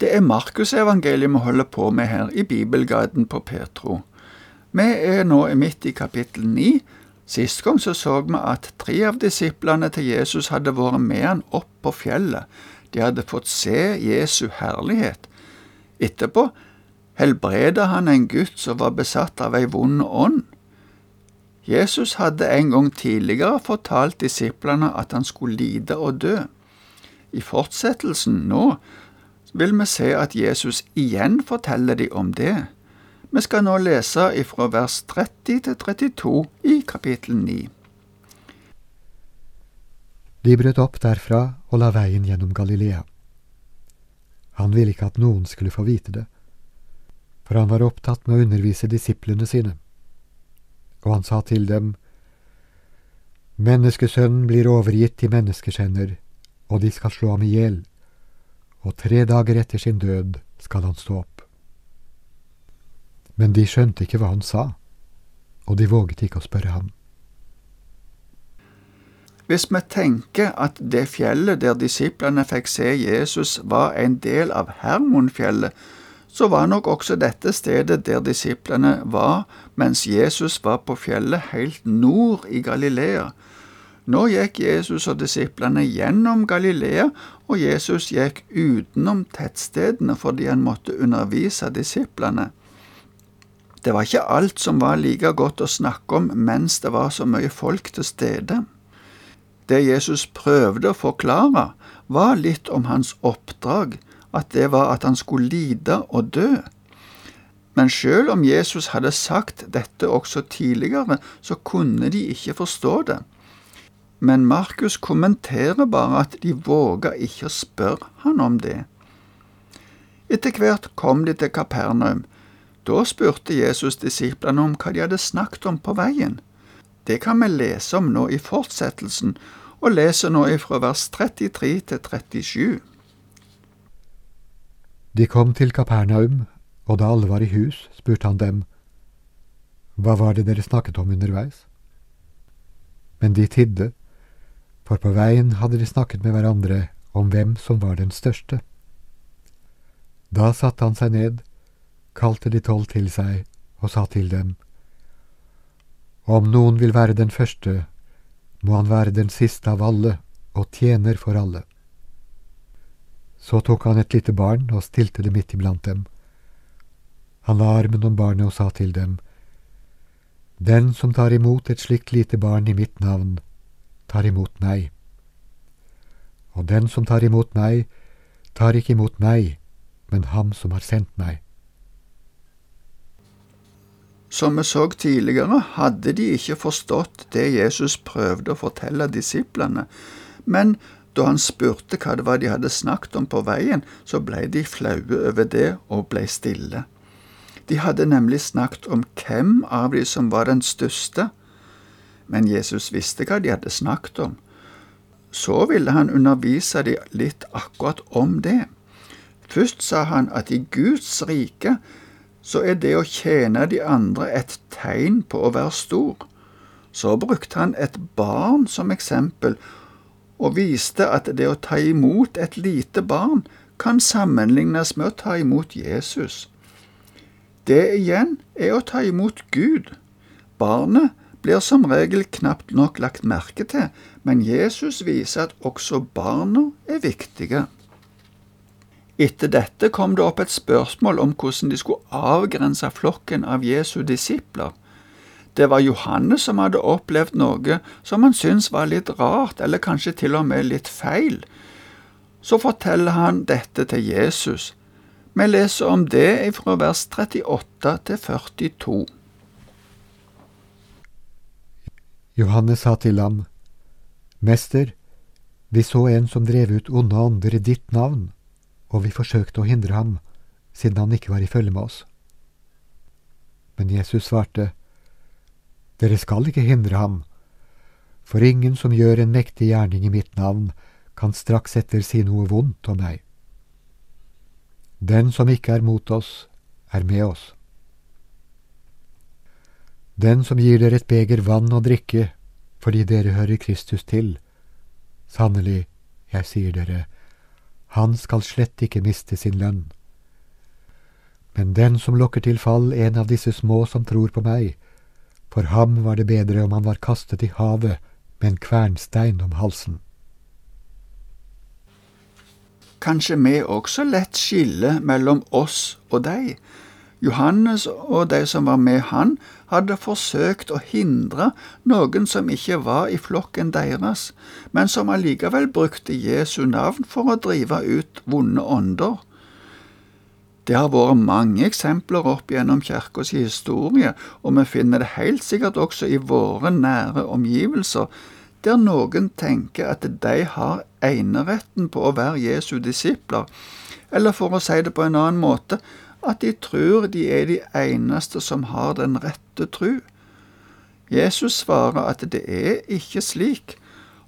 Det er Markusevangeliet vi holder på med her i Bibelguiden på Petro. Vi er nå midt i kapittel 9. Sist gang så, så vi at tre av disiplene til Jesus hadde vært med han opp på fjellet. De hadde fått se Jesu herlighet. Etterpå helbreda han en gutt som var besatt av ei vond ånd. Jesus hadde en gang tidligere fortalt disiplene at han skulle lide og dø. I fortsettelsen nå vil vi se at Jesus igjen forteller de om det. Vi skal nå lese ifra vers 30 til 32 i kapittel 9. De brøt opp derfra og la veien gjennom Galilea. Han ville ikke at noen skulle få vite det, for han var opptatt med å undervise disiplene sine. Og han sa til dem, Menneskesønnen blir overgitt til menneskers hender, og de skal slå ham i hjel og tre dager etter sin død skal han stå opp. Men de skjønte ikke hva han sa, og de våget ikke å spørre ham. Hvis vi tenker at det fjellet der disiplene fikk se Jesus var en del av Hermonfjellet, så var nok også dette stedet der disiplene var mens Jesus var på fjellet helt nord i Galilea, nå gikk Jesus og disiplene gjennom Galilea, og Jesus gikk utenom tettstedene fordi han måtte undervise disiplene. Det var ikke alt som var like godt å snakke om mens det var så mye folk til stede. Det Jesus prøvde å forklare, var litt om hans oppdrag, at det var at han skulle lide og dø. Men selv om Jesus hadde sagt dette også tidligere, så kunne de ikke forstå det men Markus kommenterer bare at de våga ikke å spørre han om det. Etter hvert kom de til Kapernaum. Da spurte Jesus disiplene om hva de hadde snakket om på veien. Det kan vi lese om nå i fortsettelsen, og leser nå ifra vers 33 til 37. De kom til Kapernaum, og da alle var i hus, spurte han dem, Hva var det dere snakket om underveis? Men de tidde for på veien hadde de snakket med hverandre om hvem som var den største. Da satte han seg ned, kalte de tolv til seg og sa til dem, Om noen vil være den første, må han være den siste av alle og tjener for alle. Så tok han et lite barn og stilte det midt iblant dem. Han la armen om barnet og sa til dem, Den som tar imot et slikt lite barn i mitt navn, tar imot meg. Og den som tar imot meg, tar ikke imot meg, men ham som har sendt meg. Som vi så tidligere, hadde de ikke forstått det Jesus prøvde å fortelle disiplene, men da han spurte hva det var de hadde snakket om på veien, så ble de flaue over det og ble stille. De hadde nemlig snakket om hvem av de som var den største, men Jesus visste hva de hadde snakket om. Så ville han undervise dem litt akkurat om det. Først sa han at i Guds rike så er det å tjene de andre et tegn på å være stor. Så brukte han et barn som eksempel, og viste at det å ta imot et lite barn kan sammenlignes med å ta imot Jesus. Det igjen er å ta imot Gud. Barnet blir som regel knapt nok lagt merke til, men Jesus viser at også barna er viktige. Etter dette kom det opp et spørsmål om hvordan de skulle avgrense flokken av Jesu disipler. Det var Johannes som hadde opplevd noe som han syntes var litt rart, eller kanskje til og med litt feil. Så forteller han dette til Jesus. Vi leser om det fra vers 38 til 42. Johannes sa til ham, Mester, vi så en som drev ut onde ånder i ditt navn, og vi forsøkte å hindre ham, siden han ikke var i følge med oss. Men Jesus svarte, Dere skal ikke hindre ham, for ingen som gjør en mektig gjerning i mitt navn, kan straks etter si noe vondt om meg. Den som ikke er mot oss, er med oss. Den som gir dere et beger vann å drikke fordi dere hører Kristus til. Sannelig, jeg sier dere, han skal slett ikke miste sin lønn. Men den som lokker til fall en av disse små som tror på meg, for ham var det bedre om han var kastet i havet med en kvernstein om halsen. Kanskje vi også lett skiller mellom oss og deg. Johannes og de som var med han, hadde forsøkt å hindre noen som ikke var i flokken deres, men som allikevel brukte Jesu navn for å drive ut vonde ånder. Det har vært mange eksempler opp gjennom kirkas historie, og vi finner det helt sikkert også i våre nære omgivelser, der noen tenker at de har eneretten på å være Jesu disipler, eller for å si det på en annen måte, at de tror de er de eneste som har den rette tru. Jesus svarer at det er ikke slik.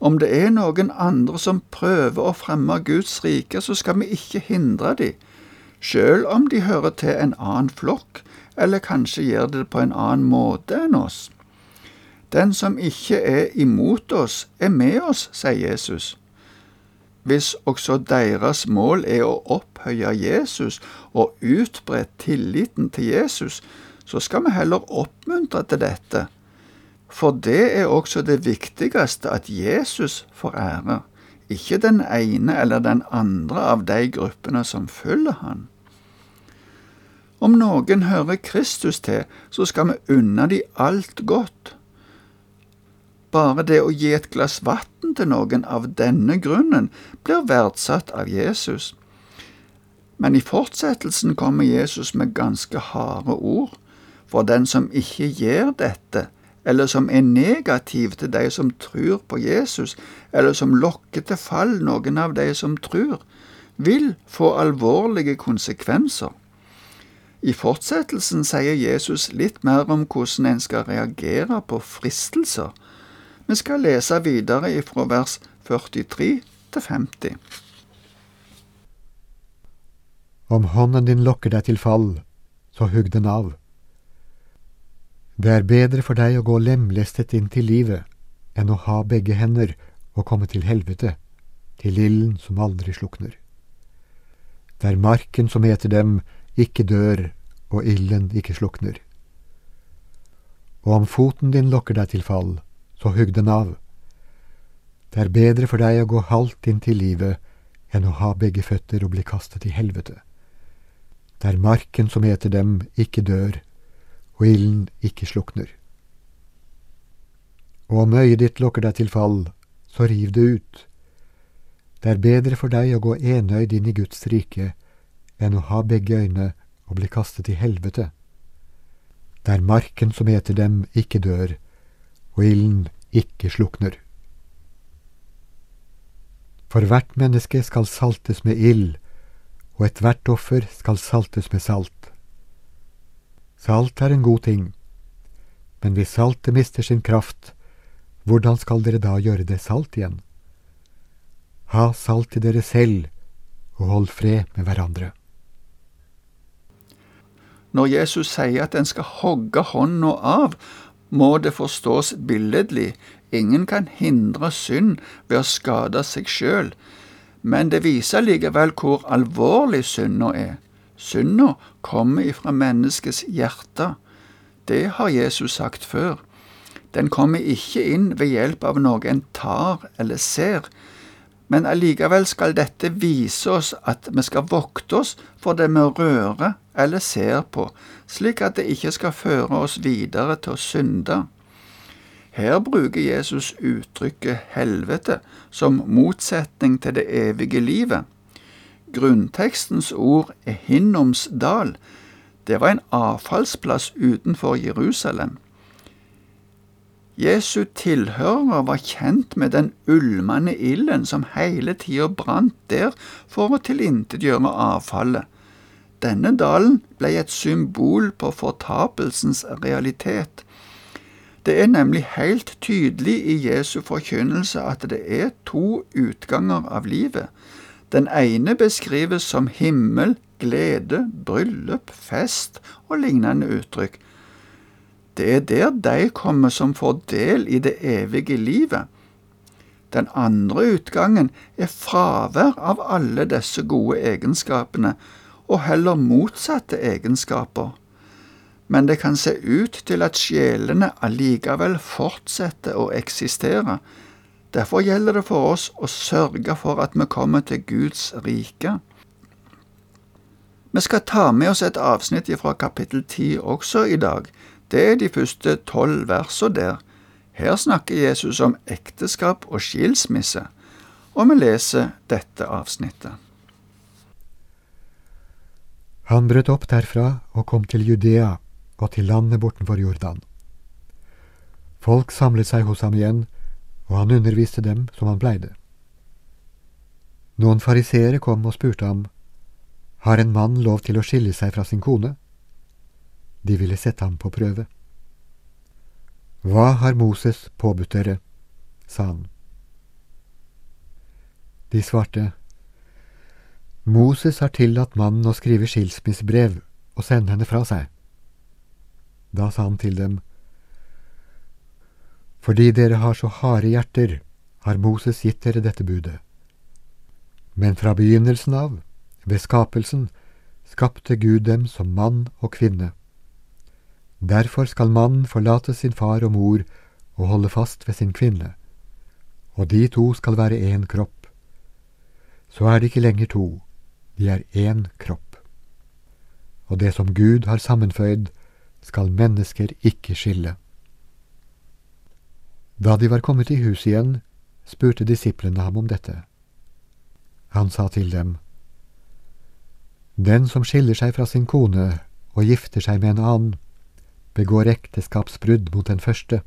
Om det er noen andre som prøver å fremme Guds rike, så skal vi ikke hindre de, sjøl om de hører til en annen flokk, eller kanskje gjør det på en annen måte enn oss. Den som ikke er imot oss, er med oss, sier Jesus hvis også deres mål er å opphøye Jesus og utbre tilliten til Jesus, så skal vi heller oppmuntre til dette. For det er også det viktigste at Jesus får ære, ikke den ene eller den andre av de gruppene som følger han. Om noen hører Kristus til, så skal vi unne de alt godt. Bare det å gi et glass vann til noen av denne grunnen blir verdsatt av Jesus. Men i fortsettelsen kommer Jesus med ganske harde ord. For den som ikke gjør dette, eller som er negativ til de som tror på Jesus, eller som lokker til fall noen av de som tror, vil få alvorlige konsekvenser. I fortsettelsen sier Jesus litt mer om hvordan en skal reagere på fristelser vi skal lese videre ifra vers 43 til 50. Om hånden din lokker deg til fall, så hugg den av. Det er bedre for deg å gå lemlestet inn til livet enn å ha begge hender og komme til helvete, til ilden som aldri slukner. Det er marken som eter dem, ikke dør og ilden ikke slukner. Og om foten din lokker deg til fall, så hugg den av. Det er bedre for deg å gå halvt inn til livet enn å ha begge føtter og bli kastet i helvete, der marken som eter dem, ikke dør, og ilden ikke slukner. Og om øyet ditt lokker deg til fall, så riv det ut. Det er bedre for deg å gå enøyd inn i Guds rike enn å ha begge øyne og bli kastet i helvete, der marken som eter dem, ikke dør, og ilden ikke slukner. For hvert menneske skal saltes med ild, og ethvert offer skal saltes med salt. Salt er en god ting, men hvis saltet mister sin kraft, hvordan skal dere da gjøre det salt igjen? Ha salt i dere selv, og hold fred med hverandre. Når Jesus sier at en skal hogge hånda av, må det forstås billedlig. Ingen kan hindre synd ved å skade seg sjøl, men det viser likevel hvor alvorlig synda er. Synda kommer ifra menneskets hjerte. Det har Jesus sagt før. Den kommer ikke inn ved hjelp av noe en tar eller ser, men allikevel skal dette vise oss at vi skal vokte oss for det vi rører eller ser på, slik at det ikke skal føre oss videre til å synde. Her bruker Jesus uttrykket helvete som motsetning til det evige livet. Grunntekstens ord er Hinnoms dal. Det var en avfallsplass utenfor Jerusalem. Jesu tilhører var kjent med den ulmende ilden som hele tida brant der for å tilintetgjøre avfallet. Denne dalen ble et symbol på fortapelsens realitet. Det er nemlig helt tydelig i Jesu forkynnelse at det er to utganger av livet. Den ene beskrives som himmel, glede, bryllup, fest og lignende uttrykk. Det er der de kommer som får del i det evige livet. Den andre utgangen er fravær av alle disse gode egenskapene, og heller motsatte egenskaper. Men det kan se ut til at sjelene allikevel fortsetter å eksistere. Derfor gjelder det for oss å sørge for at vi kommer til Guds rike. Vi skal ta med oss et avsnitt fra kapittel ti også i dag. Det er de første tolv versene der. Her snakker Jesus om ekteskap og skilsmisse, og vi leser dette avsnittet. Han brøt opp derfra og kom til Judea og til landet bortenfor Jordan. Folk samlet seg hos ham igjen, og han underviste dem som han pleide. Noen fariseere kom og spurte ham, Har en mann lov til å skille seg fra sin kone? De ville sette ham på prøve. Hva har Moses påbudt dere? sa han. De svarte, Moses har tillatt mannen å skrive skilsmissebrev og sende henne fra seg. Da sa han til dem, Fordi dere har så harde hjerter, har Moses gitt dere dette budet. Men fra begynnelsen av, ved skapelsen, skapte Gud dem som mann og kvinne. Derfor skal mannen forlate sin far og mor og holde fast ved sin kvinne, og de to skal være én kropp. Så er det ikke lenger to, de er én kropp. Og det som Gud har sammenføyd, skal mennesker ikke skille. Da de var kommet i huset igjen, spurte disiplene ham om dette. Han sa til dem, Den som skiller seg fra sin kone og gifter seg med en annen, begår ekteskapsbrudd mot den første.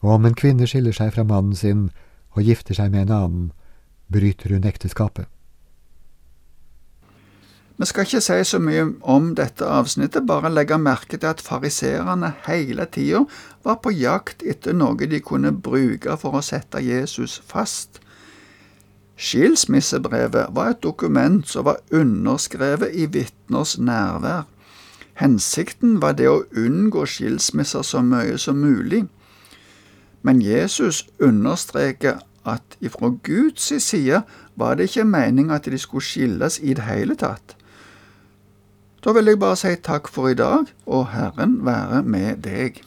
Og om en kvinne skiller seg fra mannen sin og gifter seg med en annen, bryter hun ekteskapet. Vi skal ikke si så mye om dette avsnittet, bare legge merke til at fariseerne hele tida var på jakt etter noe de kunne bruke for å sette Jesus fast. Skilsmissebrevet var et dokument som var underskrevet i vitners nærvær. Hensikten var det å unngå skilsmisser så mye som mulig. Men Jesus understreker at ifra Guds side var det ikke meningen at de skulle skilles i det hele tatt. Da vil jeg bare si takk for i dag, og Herren være med deg.